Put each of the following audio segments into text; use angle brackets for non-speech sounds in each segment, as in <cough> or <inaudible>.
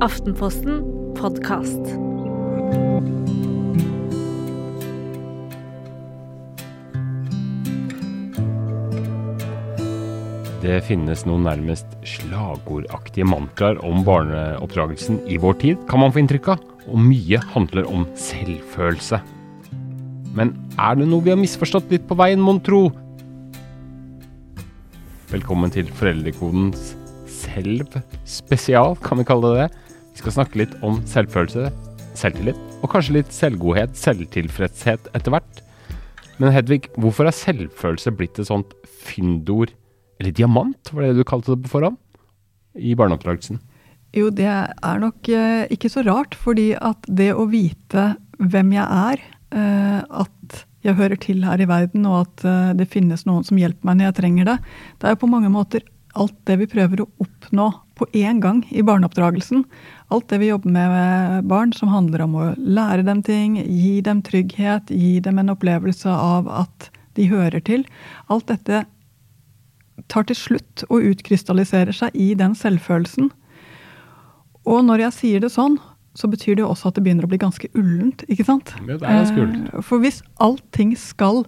Aftenposten podkast. Det finnes noen nærmest slagordaktige mantraer om barneoppdragelsen i vår tid, kan man få inntrykk av, og mye handler om selvfølelse. Men er det noe vi har misforstått litt på veien, mon tro? Velkommen til Foreldrekodens selv-spesial, kan vi kalle det det. Vi skal snakke litt om selvfølelse, selvtillit, og kanskje litt selvgodhet, selvtilfredshet etter hvert. Men Hedvig, hvorfor er selvfølelse blitt et sånt fyndord eller diamant, var det du kalte det på forhånd? I barneoppdragelsen? Jo, det er nok eh, ikke så rart, fordi at det å vite hvem jeg er, eh, at jeg hører til her i verden, og at eh, det finnes noen som hjelper meg når jeg trenger det, det er jo på mange måter alt det vi prøver å oppnå på én gang i barneoppdragelsen. Alt det vi jobber med med barn, som handler om å lære dem ting, gi dem trygghet, gi dem en opplevelse av at de hører til. Alt dette tar til slutt og utkrystalliserer seg i den selvfølelsen. Og når jeg sier det sånn, så betyr det også at det begynner å bli ganske ullent. ikke sant? Det er ganske ullent. Eh, For hvis allting skal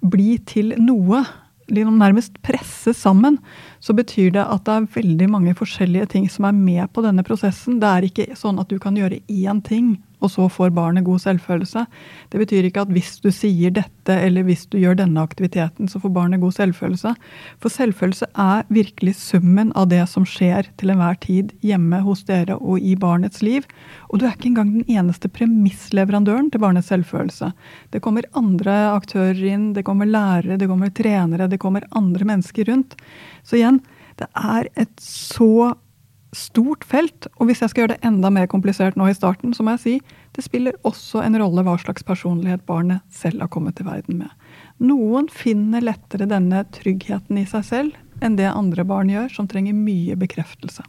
bli til noe, liksom nærmest presse sammen, så betyr det at det er veldig mange forskjellige ting som er med på denne prosessen. Det er ikke sånn at du kan gjøre én ting, og så får barnet god selvfølelse. Det betyr ikke at hvis du sier dette, eller hvis du gjør denne aktiviteten, så får barnet god selvfølelse. For selvfølelse er virkelig summen av det som skjer til enhver tid hjemme hos dere og i barnets liv. Og du er ikke engang den eneste premissleverandøren til barnets selvfølelse. Det kommer andre aktører inn, det kommer lærere, det kommer trenere, det kommer andre mennesker rundt. Så igjen, det er et så stort felt. Og hvis jeg skal gjøre det enda mer komplisert nå i starten, så må jeg si det spiller også en rolle hva slags personlighet barnet selv har kommet til verden med. Noen finner lettere denne tryggheten i seg selv enn det andre barn gjør, som trenger mye bekreftelse.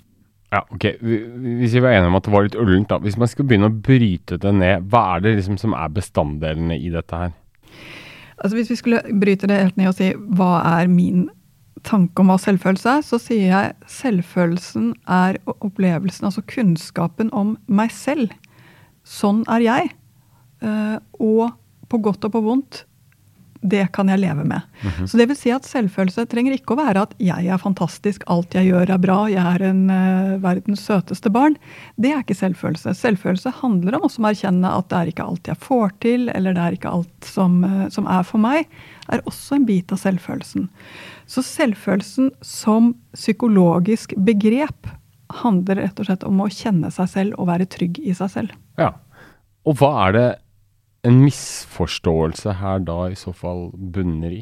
Ja, ok. Hvis vi var enige om at det var litt ullent, da. Hvis man skal begynne å bryte det ned, hva er det liksom som er bestanddelene i dette her? Altså Hvis vi skulle bryte det helt ned og si hva er min tanke om hva selvfølelse er, så sier jeg selvfølelsen er opplevelsen, altså kunnskapen om meg selv. Sånn er jeg. Eh, Og på godt og på vondt, det kan jeg leve med. Så det vil si at selvfølelse trenger ikke å være at jeg er fantastisk, alt jeg gjør er bra, jeg er en uh, verdens søteste barn. Det er ikke selvfølelse. Selvfølelse handler om å erkjenne at det er ikke alt jeg får til, eller det er ikke alt som, uh, som er for meg, er også en bit av selvfølelsen. Så selvfølelsen som psykologisk begrep handler rett og slett om å kjenne seg selv og være trygg i seg selv. Ja. Og hva er det en misforståelse her da i så fall bunner i?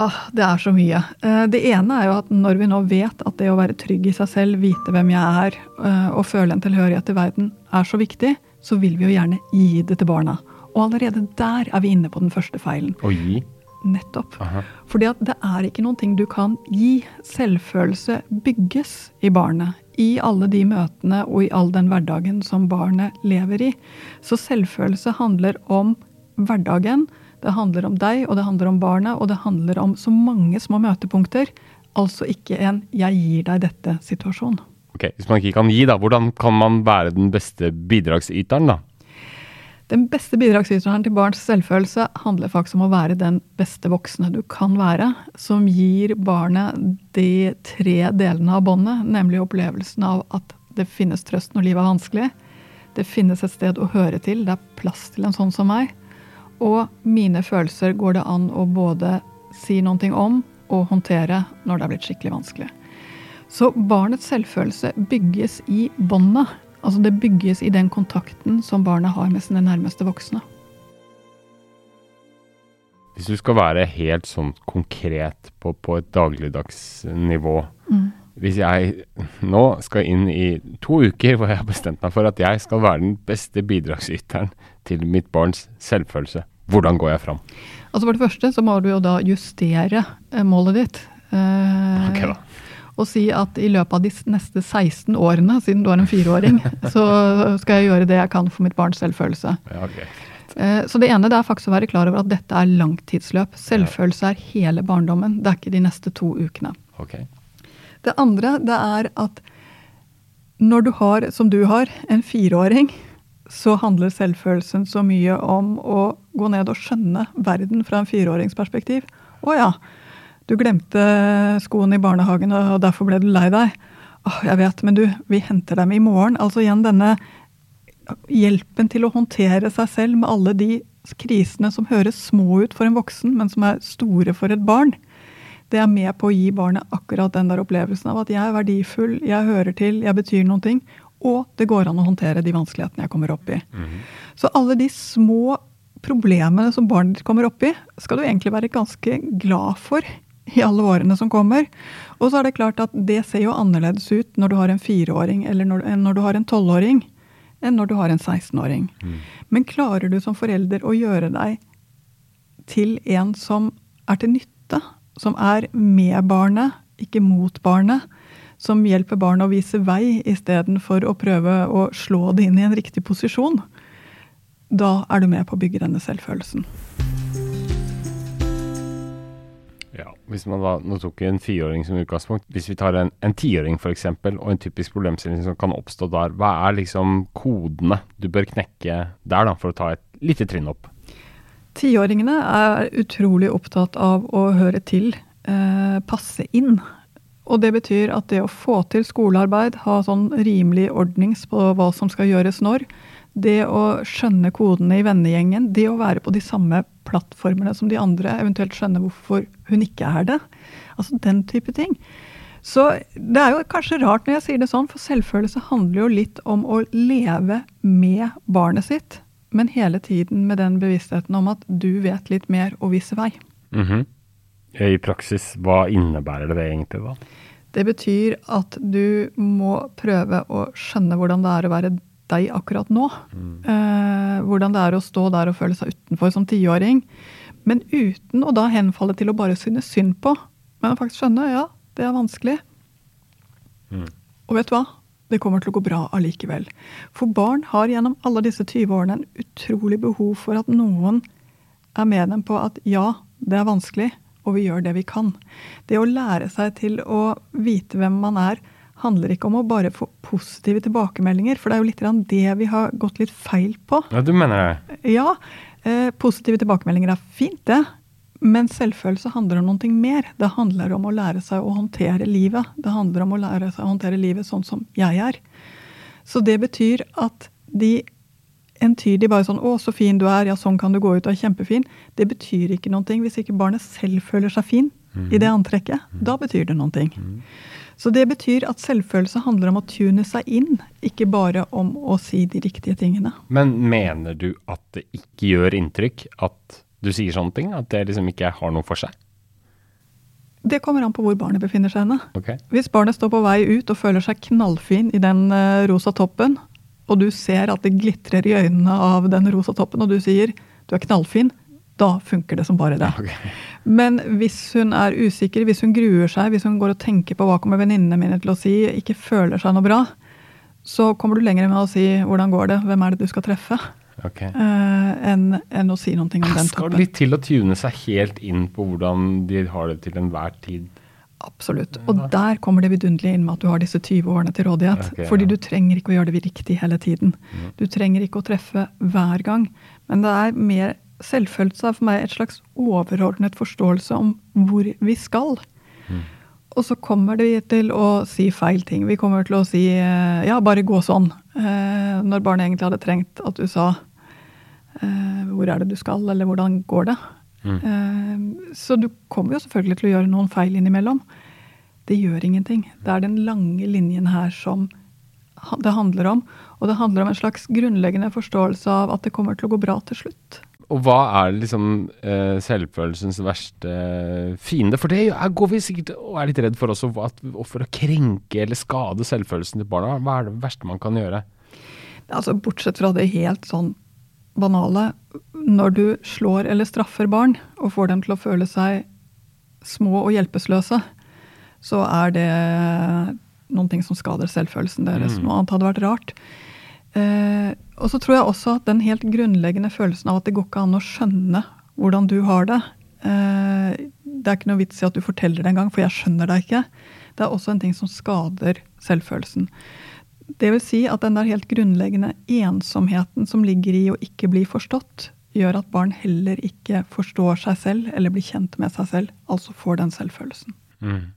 Ah, det er så mye. Eh, Det ene er jo at når vi nå vet at det å være trygg i seg selv, vite hvem jeg er eh, og føle en tilhørighet til verden er så viktig, så vil vi jo gjerne gi det til barna. Og allerede der er vi inne på den første feilen. Å gi? Nettopp. Aha. Fordi at det er ikke noen ting du kan gi. Selvfølelse bygges i barnet. I alle de møtene og i all den hverdagen som barnet lever i. Så selvfølelse handler om hverdagen. Det handler om deg, og det handler om barnet, og det handler om så mange små møtepunkter. Altså ikke en 'jeg gir deg dette'-situasjon. Ok, Hvis man ikke kan gi, da, hvordan kan man være den beste bidragsyteren, da? Den beste bidragsyteren til barns selvfølelse handler faktisk om å være den beste voksne du kan være, som gir barnet de tre delene av båndet, nemlig opplevelsen av at det finnes trøst når livet er vanskelig, det finnes et sted å høre til, det er plass til en sånn som meg, og mine følelser går det an å både si ting om og håndtere når det er blitt skikkelig vanskelig. Så barnets selvfølelse bygges i båndet. Altså det bygges i den kontakten som barnet har med sine nærmeste voksne. Hvis du skal være helt sånn konkret på, på et dagligdags nivå Hvis jeg nå skal inn i to uker hvor jeg har bestemt meg for at jeg skal være den beste bidragsyteren til mitt barns selvfølelse, hvordan går jeg fram? Altså For det første så må du jo da justere eh, målet ditt. Eh, Ok da. Og si at i løpet av de neste 16 årene, siden du er en fireåring, <laughs> så skal jeg gjøre det jeg kan for mitt barns selvfølelse. Ja, ok. Eh, Så det ene det er faktisk å være klar over at dette er langtidsløp. Selvfølelse er hele barndommen, det er ikke de neste to ukene. Okay. Det andre det er at når du har, som du har, en fireåring, så handler selvfølelsen så mye om å gå ned og skjønne verden fra en fireåringsperspektiv. Å ja, du glemte skoene i barnehagen, og derfor ble du lei deg. Åh, jeg vet, men du, vi henter dem i morgen. Altså igjen denne hjelpen til å håndtere seg selv med alle de krisene som høres små ut for en voksen, men som er store for et barn. Det er med på å gi barnet akkurat den der opplevelsen av at jeg er verdifull, jeg hører til, jeg betyr noen ting. Og det går an å håndtere de vanskelighetene jeg kommer opp i. Mhm. Så alle de små problemene som barnet ditt kommer opp i, skal du egentlig være ganske glad for i alle årene som kommer. Og så er det klart at det ser jo annerledes ut når du har en fireåring eller når, enn når du har en tolvåring, enn når du har en 16-åring. Mm. Men klarer du som forelder å gjøre deg til en som er til nytte, som er med barnet, ikke mot barnet, som hjelper barnet å vise vei istedenfor å prøve å slå det inn i en riktig posisjon, da er du med på å bygge denne selvfølelsen. Hvis man da, Nå tok vi en fireåring som utgangspunkt. Hvis vi tar en, en tiåring f.eks., og en typisk problemstilling som kan oppstå der, hva er liksom kodene du bør knekke der, da, for å ta et lite trinn opp? Tiåringene er utrolig opptatt av å høre til, eh, passe inn. Og det betyr at det å få til skolearbeid, ha sånn rimelig ordnings på hva som skal gjøres når, det å skjønne kodene i vennegjengen, det å være på de samme plattformene som de andre, eventuelt skjønne hvorfor hun ikke er det. Altså den type ting. Så det er jo kanskje rart når jeg sier det sånn, for selvfølelse handler jo litt om å leve med barnet sitt, men hele tiden med den bevisstheten om at du vet litt mer og viser vei. Mhm. I praksis, hva innebærer det egentlig da? Det betyr at du må prøve å skjønne hvordan det er å være deg akkurat nå. Eh, hvordan det er å stå der og føle seg utenfor som tiåring. Men uten å da henfalle til å bare synes synd på, men faktisk skjønne ja, det er vanskelig. Mm. Og vet du hva? Det kommer til å gå bra allikevel. For barn har gjennom alle disse 20 årene en utrolig behov for at noen er med dem på at ja, det er vanskelig, og vi gjør det vi kan. Det å lære seg til å vite hvem man er, handler ikke om å bare få positive tilbakemeldinger, for det er jo litt det vi har gått litt feil på. Ja, du mener det? Ja, eh, positive tilbakemeldinger er fint, det. Men selvfølelse handler om noe mer. Det handler om å lære seg å håndtere livet. Det handler om å lære seg å håndtere livet sånn som jeg er. Så det betyr at de entydig bare sånn 'Å, så fin du er. Ja, sånn kan du gå ut. Du er kjempefin.' Det betyr ikke noe hvis ikke barnet selv føler seg fin i det antrekket. Da betyr det noe. Så det betyr at selvfølelse handler om å tune seg inn, ikke bare om å si de riktige tingene. Men mener du at det ikke gjør inntrykk at du sier sånne ting? At det liksom ikke har noe for seg? Det kommer an på hvor barnet befinner seg henne. Okay. Hvis barnet står på vei ut og føler seg knallfin i den eh, rosa toppen, og du ser at det glitrer i øynene av den rosa toppen, og du sier 'du er knallfin', da funker det som bare det. <laughs> Okay. Men hvis hun er usikker, hvis hun gruer seg, hvis hun går og tenker på hva kommer venninnene mine til å si, ikke føler seg noe bra, så kommer du lenger med å si 'hvordan går det', hvem er det du skal treffe, Okay. Uh, enn en å si noe om den toppen. Skal toppen. litt til å tune seg helt inn på hvordan de har det til enhver tid. Absolutt. Og der kommer det vidunderlige inn med at du har disse 20 årene til rådighet. Ok, ja. Fordi du trenger ikke å gjøre det riktig hele tiden. Du trenger ikke å treffe hver gang. Men det er mer selvfølelse er for meg et slags overordnet forståelse om hvor vi skal. Og så kommer vi til å si feil ting. Vi kommer til å si eh, ja, bare gå sånn. Eh, når barnet egentlig hadde trengt at du sa eh, hvor er det du skal, eller hvordan går det? Eh, så du kommer jo selvfølgelig til å gjøre noen feil innimellom. Det gjør ingenting. Det er den lange linjen her som det handler om. Og det handler om en slags grunnleggende forståelse av at det kommer til å gå bra til slutt. Og hva er liksom eh, selvfølelsens verste fiende? For det er, går vi sikkert og er litt redd for også, at, og for å krenke eller skade selvfølelsen til barna. Hva er det verste man kan gjøre? Altså Bortsett fra det helt sånn banale. Når du slår eller straffer barn og får dem til å føle seg små og hjelpeløse, så er det noen ting som skader selvfølelsen deres. Noe annet hadde vært rart. Eh, og så tror jeg også at den helt grunnleggende følelsen av at det går ikke an å skjønne hvordan du har det eh, Det er ikke noe vits i at du forteller det engang, for jeg skjønner deg ikke. Det er også en ting som skader selvfølelsen. Det vil si at den der helt grunnleggende ensomheten som ligger i å ikke bli forstått, gjør at barn heller ikke forstår seg selv eller blir kjent med seg selv, altså får den selvfølelsen. Mm.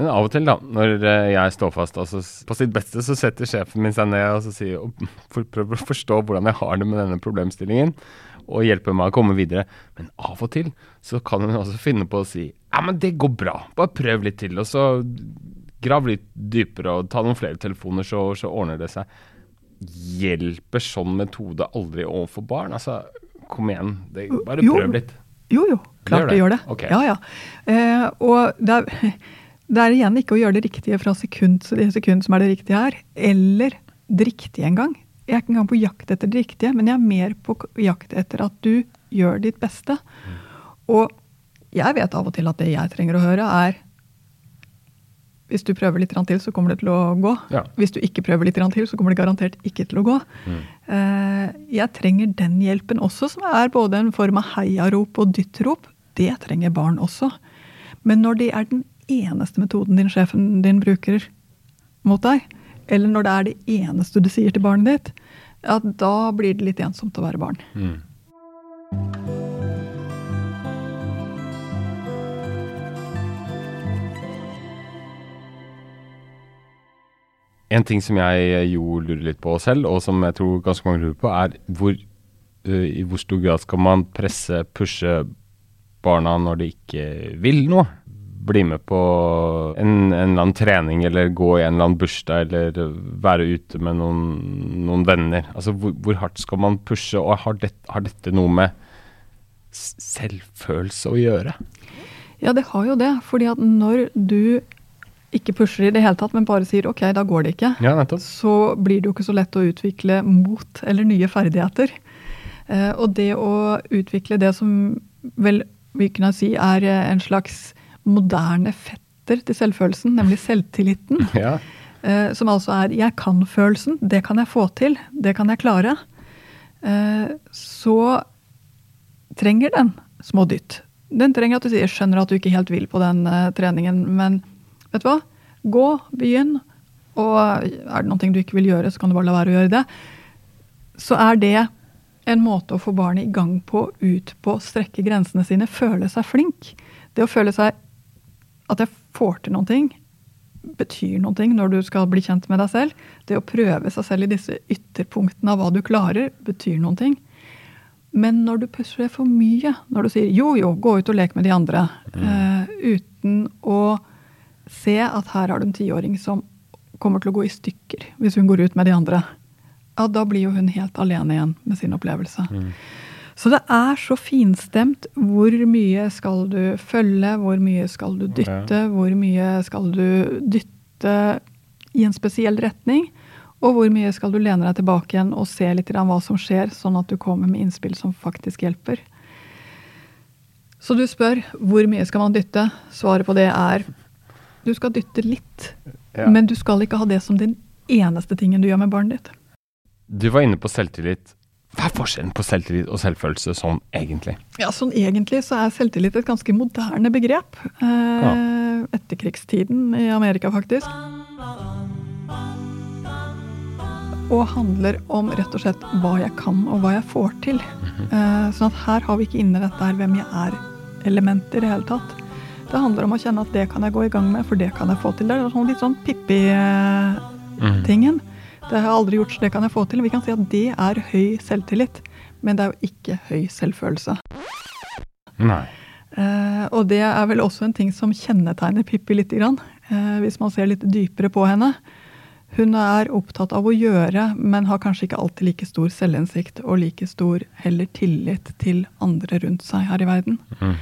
Men av og til, da, når eh, jeg står fast, altså på sitt beste, så setter sjefen min seg ned og så sier, og prøver å forstå hvordan jeg har det med denne problemstillingen, og hjelper meg å komme videre. Men av og til så kan hun også finne på å si ja, men det går bra, bare prøv litt til, og så grav litt dypere og ta noen flere telefoner, så, så ordner det seg. Hjelper sånn metode aldri overfor barn? Altså, kom igjen, det, bare prøv litt. Jo, jo, klart Det det gjør gjør det? Okay. Ja, ja. Eh, og det er, <laughs> det er igjen ikke å gjøre det riktige fra sekund til sekund som er det riktige her, eller det riktige engang. Jeg er ikke engang på jakt etter det riktige, men jeg er mer på jakt etter at du gjør ditt beste. Og jeg vet av og til at det jeg trenger å høre, er hvis du prøver litt til, så kommer det til å gå. Ja. Hvis du ikke prøver litt til, så kommer det garantert ikke til å gå. Mm. Jeg trenger den hjelpen også, som er både en form av heiarop og dyttrop. Det trenger barn også. Men når det er den eneste metoden din sjefen din bruker mot deg, eller når det er det eneste du sier til barnet ditt, ja, da blir det litt ensomt å være barn. Mm. En ting som jeg eh, jo lurer litt på selv, og som jeg tror ganske mange lurer på, er hvor, uh, i hvor stor grad skal man presse, pushe barna når de ikke vil noe? Bli med på en, en eller annen trening, eller gå i en eller annen bursdag, eller være ute med noen, noen venner. Altså hvor, hvor hardt skal man pushe, og har, det, har dette noe med selvfølelse å gjøre? Ja, det har jo det. fordi at når du ikke pusher i det hele tatt, men bare sier ok, da går det ikke, Ja, så blir det jo ikke så lett å utvikle mot eller nye ferdigheter. Eh, og det å utvikle det som vel vi kunne si er en slags moderne fetter til selvfølelsen, nemlig selvtilliten, <laughs> Ja. eh, som altså er 'jeg kan-følelsen', det kan jeg få til, det kan jeg klare, eh, så trenger den små dytt. Den trenger at du sier 'skjønner at du ikke helt vil på den eh, treningen', men vet du hva? Gå, begynn, og er det noe du ikke vil gjøre, så kan du bare la være å gjøre det. Så er det en måte å få barnet i gang på, ut på, strekke grensene sine, føle seg flink. Det å føle seg at jeg får til noen ting, betyr noen ting når du skal bli kjent med deg selv. Det å prøve seg selv i disse ytterpunktene av hva du klarer, betyr noen ting. Men når du pusher for mye, når du sier jo, jo, gå ut og lek med de andre, eh, uten å se at her har du en tiåring som kommer til å gå i stykker hvis hun går ut med de andre, ja, da blir jo hun helt alene igjen med sin opplevelse. Så det er så finstemt. Hvor mye skal du følge, hvor mye skal du dytte, hvor mye skal du dytte i en spesiell retning, og hvor mye skal du lene deg tilbake igjen og se litt hva som skjer, sånn at du kommer med innspill som faktisk hjelper. Så du spør hvor mye skal man dytte? Svaret på det er du skal dytte litt, Ja. men du skal ikke ha det som den eneste tingen du gjør med barnet ditt. Du var inne på selvtillit. Hva er forskjellen på selvtillit og selvfølelse sånn egentlig? Ja, sånn egentlig så er selvtillit et ganske moderne begrep. Eh, Etterkrigstiden i Amerika, faktisk. Og handler om rett og slett hva jeg kan og hva jeg får til. eh, sånn at her har vi ikke inne dette her hvem jeg er-elementet i det hele tatt. Det handler om å kjenne at det kan jeg gå i gang med, for det kan jeg få til. Det er sånn litt sånn Pippi-tingen. Det har jeg aldri gjort, så det kan jeg få til. Vi kan si at det er høy selvtillit, men det er jo ikke høy selvfølelse. Nei. Eh, og det er vel også en ting som kjennetegner Pippi lite grann, eh, hvis man ser litt dypere på henne. Hun er opptatt av å gjøre, men har kanskje ikke alltid like stor selvinnsikt og like stor heller tillit til andre rundt seg her i verden. Mm.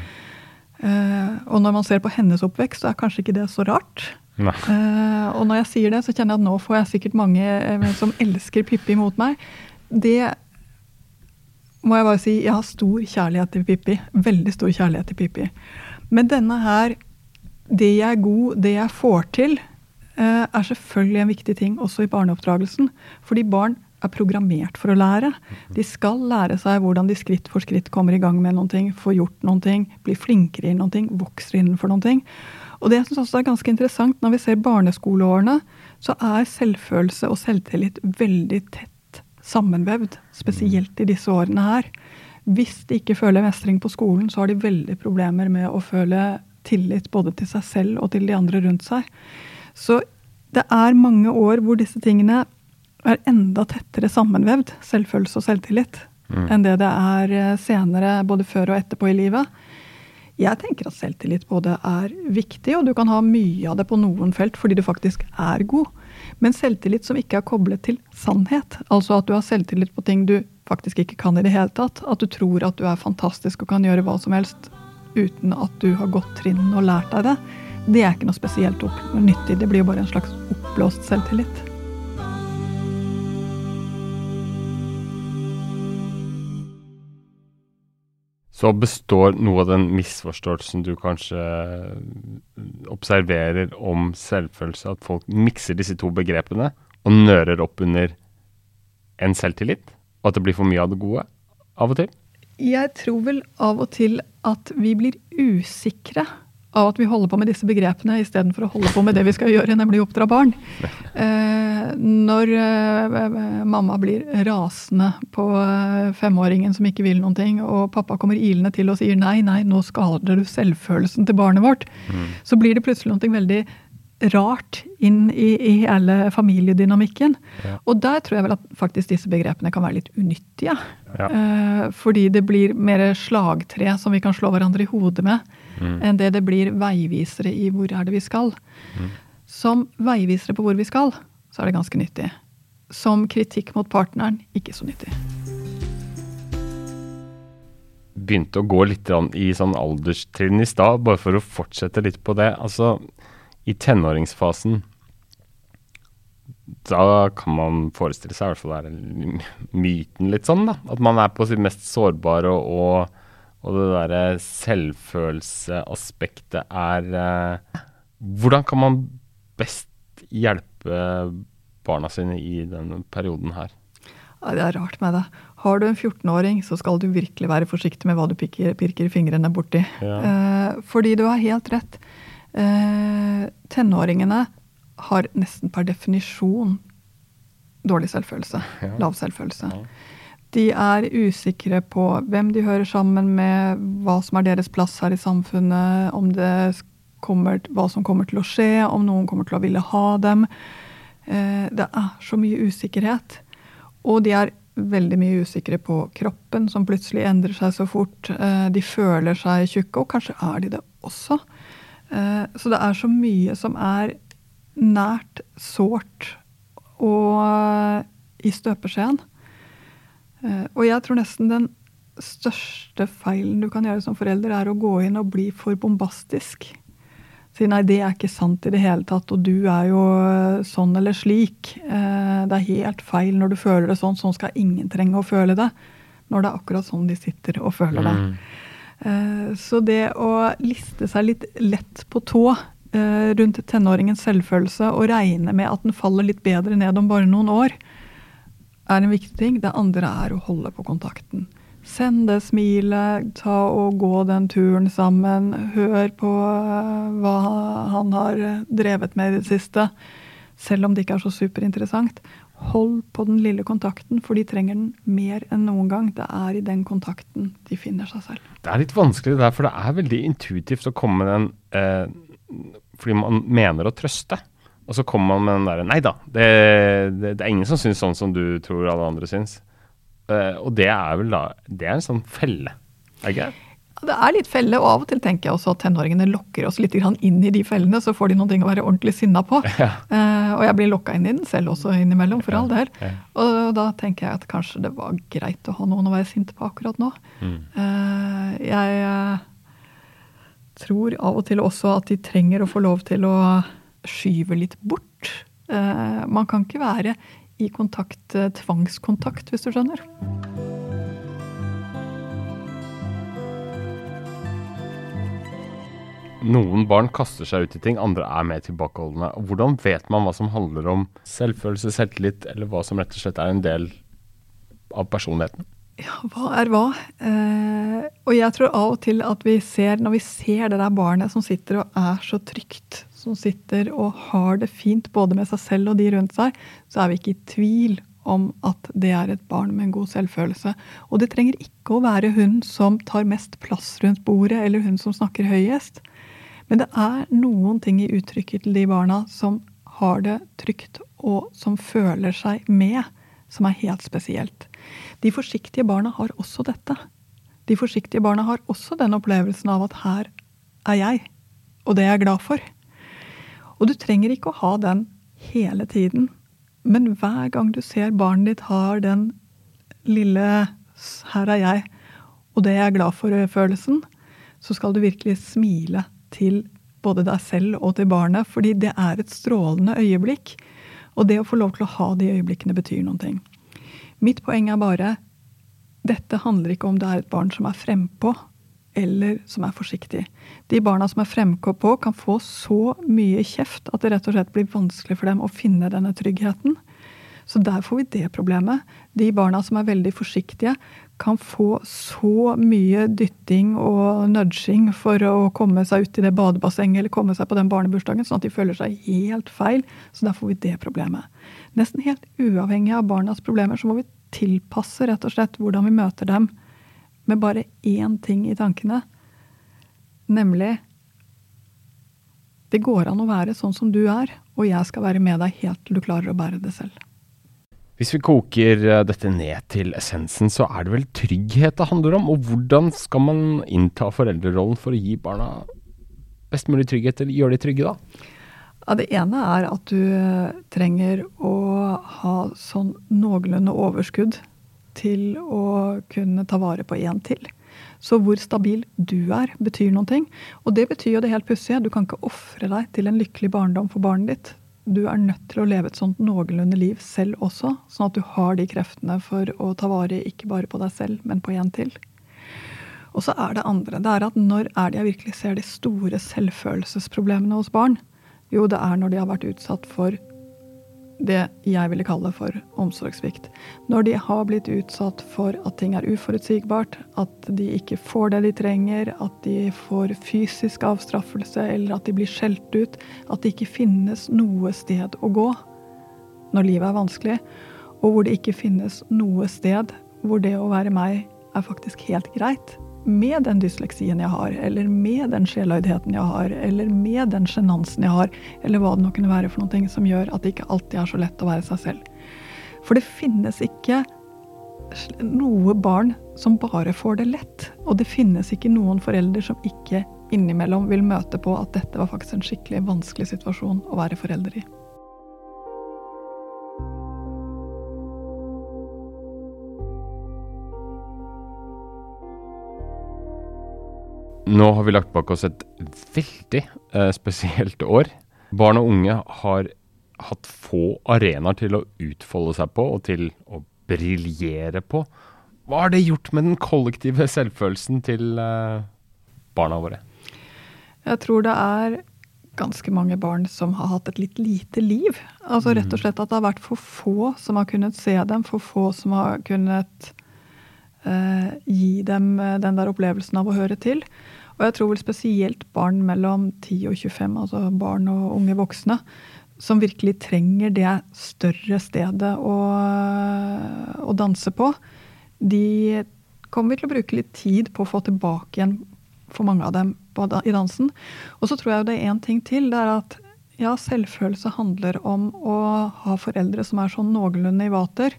Eh, og når man ser på hennes oppvekst, så er kanskje ikke det så rart. Eh, og når jeg sier det, så kjenner jeg at nå får jeg sikkert mange uh, som elsker Pippi mot meg. Det må jeg bare si, jeg har stor kjærlighet til Pippi. Veldig stor kjærlighet til Pippi. Men denne her, det jeg er god, det jeg får til, uh, er selvfølgelig en viktig ting også i barneoppdragelsen. Fordi barn er programmert for å lære. De skal lære seg hvordan de skritt for skritt kommer i gang med noen ting, får gjort noen ting, blir flinkere i noen ting, vokser innenfor noen ting. Og det jeg synes også er ganske interessant når vi ser barneskoleårene, så er selvfølelse og selvtillit veldig tett sammenvevd. Spesielt i disse årene her. Hvis de ikke føler mestring på skolen, så har de veldig problemer med å føle tillit både til seg selv og til de andre rundt seg. Så det er mange år hvor disse tingene er enda tettere sammenvevd, selvfølelse og selvtillit, mm. enn det det er eh, senere, både før og etterpå i livet. Jeg tenker at selvtillit både er viktig, og du kan ha mye av det på noen felt fordi du faktisk er god. Men selvtillit som ikke er koblet til sannhet, altså at du har selvtillit på ting du faktisk ikke kan i det hele tatt, at du tror at du er fantastisk og kan gjøre hva som helst uten at du har gått trinn og lært deg det, det er ikke noe spesielt nyttig. Det blir jo bare en slags oppblåst selvtillit. Så består noe av den misforståelsen du kanskje observerer om selvfølelse, at folk mikser disse to begrepene og nører opp under en selvtillit? Og at det blir for mye av det gode av og til? Jeg tror vel av og til at vi blir usikre av at vi holder på med disse begrepene istedenfor å holde på med det vi skal gjøre, nemlig oppdra barn. Eh, når eh, mamma blir rasende på eh, femåringen som ikke vil noen ting, og pappa kommer ilende til og sier nei, nei, nå skader du selvfølelsen til barnet vårt, mm. så blir det plutselig noe veldig rart inn i, i hele familiedynamikken. Ja. Og der tror jeg vel at faktisk disse begrepene kan være litt unyttige. Ja. Eh, fordi det blir mer slagtre som vi kan slå hverandre i hodet med, mm. enn det det blir veivisere i hvor er det vi skal. Mm. Som veivisere på hvor vi skal, så er det ganske nyttig. Som kritikk mot partneren, ikke så nyttig. Begynte å gå litt i sånn alderstrinn i stad, bare for å fortsette litt på det. Altså, i tenåringsfasen da kan man forestille seg, i hvert fall er myten litt sånn, da. At man er på sitt mest sårbare, og, og det derre selvfølelseaspektet er eh, Hvordan kan man best hjelpe barna sine i denne perioden her? Ja, det er rart med det. Har du en 14-åring, så skal du virkelig være forsiktig med hva du pirker, pirker fingrene borti. Ja. Eh, fordi du har helt rett. Eh, tenåringene har nesten per definisjon dårlig selvfølelse. Ja. Lav selvfølelse. Ja. De er usikre på hvem de hører sammen med, hva som er deres plass her i samfunnet, om det kommer, hva som kommer til å skje, om noen kommer til å ville ha dem. Eh, det er så mye usikkerhet. Og de er veldig mye usikre på kroppen, som plutselig endrer seg så fort. Eh, de føler seg tjukke, og kanskje er de det også. Eh, så det er så mye som er nært, sårt og i støpeskjeen. Eh, og jeg tror nesten den største feilen du kan gjøre som forelder, er å gå inn og bli for bombastisk. Si nei, det er ikke sant i det hele tatt, og du er jo sånn eller slik. Det er helt feil når du føler det sånn. Sånn skal ingen trenge å føle det. Når det er akkurat sånn de sitter og føler det. Mm. Eh, så det å liste seg litt lett på tå eh, rundt tenåringens selvfølelse og regne med at den faller litt bedre ned om bare noen år, er en viktig ting. Det andre er å holde på kontakten. Send det smilet, ta og gå den turen sammen. Hør på eh, hva han har drevet med i det siste. Selv om det ikke er så superinteressant. Hold på den lille kontakten, for de trenger den mer enn noen gang. Det er i den kontakten de finner seg selv. Det er litt vanskelig der, for det er veldig intuitivt å komme med den eh, fordi man mener å trøste. Og så kommer man med den derre Nei da, det, det, det, er ingen som syns sånn som du tror alle andre syns. Uh, og det er vel da Det er en sånn felle, er ikke det? Det er litt felle, og av og til tenker jeg også at tenåringene lokker oss litt inn i de fellene, så får de noen ting å være ordentlig sinna på. <laughs> Ja. Uh, og jeg blir lokka inn i den selv også innimellom, for all del. Ja. Og da tenker jeg at kanskje det var greit å ha noen å være sint på akkurat nå. Mm. Uh, jeg tror av og til også at de trenger å få lov til å skyve litt bort. man kan ikke være i kontakt, tvangskontakt, hvis du skjønner. Noen barn kaster seg ut i ting, andre er mer tilbakeholdne. Hvordan vet man hva som handler om selvfølelse, selvtillit, eller hva som rett og slett er en del av personligheten? Ja, hva er hva? Eh, og jeg tror av og til at vi ser, når vi ser det der barnet som sitter og er så trygt, som sitter og har det fint både med seg selv og de rundt seg, så er vi ikke i tvil om at det er et barn med en god selvfølelse. Og det trenger ikke å være hun som tar mest plass rundt bordet, eller hun som snakker høyest. Men det er noen ting i uttrykket til de barna som har det trygt, og som føler seg med, som er helt spesielt. De forsiktige barna har også dette. De forsiktige barna har også den opplevelsen av at her er jeg, og det er jeg glad for. Og du trenger ikke å ha den hele tiden, men hver gang du ser barnet ditt har den lille 'her er jeg', og det er jeg glad for'-følelsen, så skal du virkelig smile til både deg selv og til barnet, fordi det er et strålende øyeblikk. Og det å få lov til å ha de øyeblikkene betyr noen ting. Mitt poeng er bare dette handler ikke om det er et barn som er frempå, eller som er forsiktig. De barna som er fremkå på, kan få så mye kjeft at det rett og slett blir vanskelig for dem å finne denne tryggheten. Så der får vi det problemet. De barna som er veldig forsiktige, kan få så mye dytting og nudging for å komme seg ut i det badebassenget eller komme seg på den barnebursdagen, sånn at de føler seg helt feil. Så der får vi det problemet. Nesten helt uavhengig av barnas problemer så må vi tilpasse rett og slett hvordan vi møter dem med bare én ting i tankene, nemlig Det går an å være sånn som du er, og jeg skal være med deg helt til du klarer å bære det selv. Hvis vi koker eh, dette ned til essensen, så er det vel trygghet det handler om? Og hvordan skal man innta foreldrerollen for å gi barna best mulig trygghet, eller gjøre de trygge, da? Ja, det ene er at du trenger å ha sånn noenlunde overskudd til å kunne ta vare på én til. Så hvor stabil du er, betyr noen ting. Og det betyr jo det helt pussige. Du kan ikke ofre deg til en lykkelig barndom for barnet ditt. Du er nødt til å leve et sånt noenlunde liv selv også, sånn at du har de kreftene for å ta vare ikke bare på deg selv, men på en til. Og så er det andre. Det er at når er det jeg virkelig ser de store selvfølelsesproblemene hos barn? Jo, det er når de har vært utsatt for det jeg ville kalle for omsorgssvikt. Når de har blitt utsatt for at ting er uforutsigbart, at de ikke får det de trenger, at de får fysisk avstraffelse eller at de blir skjelt ut, at det ikke finnes noe sted å gå når livet er vanskelig, og hvor det ikke finnes noe sted hvor det å være meg er faktisk helt greit med den dysleksien jeg har, eller med den sjeløydheten jeg har, eller med den sjenansen jeg har, eller hva det nå kunne være for noe som gjør at det ikke alltid er så lett å være seg selv. For det finnes ikke noe barn som bare får det lett. Og det finnes ikke noen forelder som ikke innimellom vil møte på at dette var faktisk en skikkelig vanskelig situasjon å være forelder i. Nå har vi lagt bak oss et veldig eh, spesielt år. Barn og unge har hatt få arenaer til å utfolde seg på og til å briljere på. Hva har det gjort med den kollektive selvfølelsen til eh, barna våre? Jeg tror det er ganske mange barn som har hatt et litt lite liv. Altså rett og mm. slett at det har vært for få som har kunnet se dem, for få som har kunnet eh, gi dem eh, den der opplevelsen av å høre til. Og jeg tror vel spesielt barn mellom 10 og 25, altså barn og unge voksne, som virkelig trenger det større stedet å, å danse på, de kommer vi til å bruke litt tid på å få tilbake igjen for mange av dem i dansen. Og så tror jeg det er én ting til. Det er at ja, selvfølelse handler om å ha foreldre som er sånn noenlunde i vater.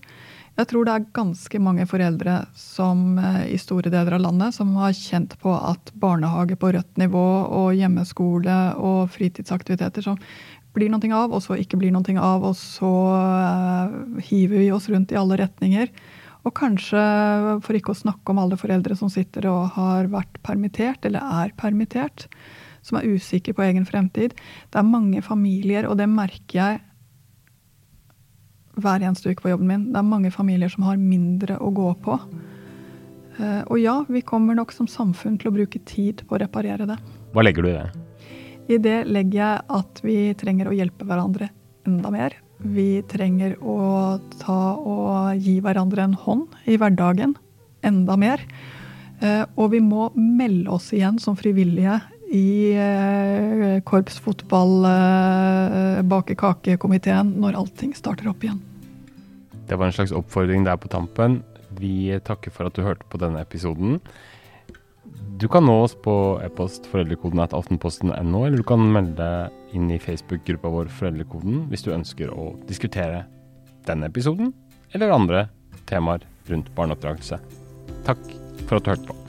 Jeg tror det er ganske mange foreldre som eh, i store deler av landet som har kjent på at barnehage på rødt nivå og hjemmeskole og fritidsaktiviteter som blir noe av, og så ikke blir noe av, og så uh, hiver vi oss rundt i alle retninger. Og kanskje, for ikke å snakke om alle foreldre som sitter og har vært permittert, eller er permittert, som er usikre på egen fremtid. Det er mange familier, og det merker jeg hver eneste uke på jobben min. Det er mange familier som har mindre å gå på. Eh, og ja, vi kommer nok som samfunn til å bruke tid på å reparere det. Hva legger du i det? I det legger jeg at vi trenger å hjelpe hverandre enda mer. Vi trenger å ta og gi hverandre en hånd i hverdagen enda mer. Eh, og vi må melde oss igjen som frivillige i eh, korpsfotball, eh, når allting starter opp igjen. Det var en slags oppfordring der på tampen. Vi takker for at du hørte på denne episoden. Du kan nå oss på e-post foreldrekoden at aftenposten.no, eller du kan melde deg inn i Facebook-gruppa vår Foreldrekoden hvis du ønsker å diskutere denne episoden eller andre temaer rundt barneoppdragelse. Takk for at du hørte på.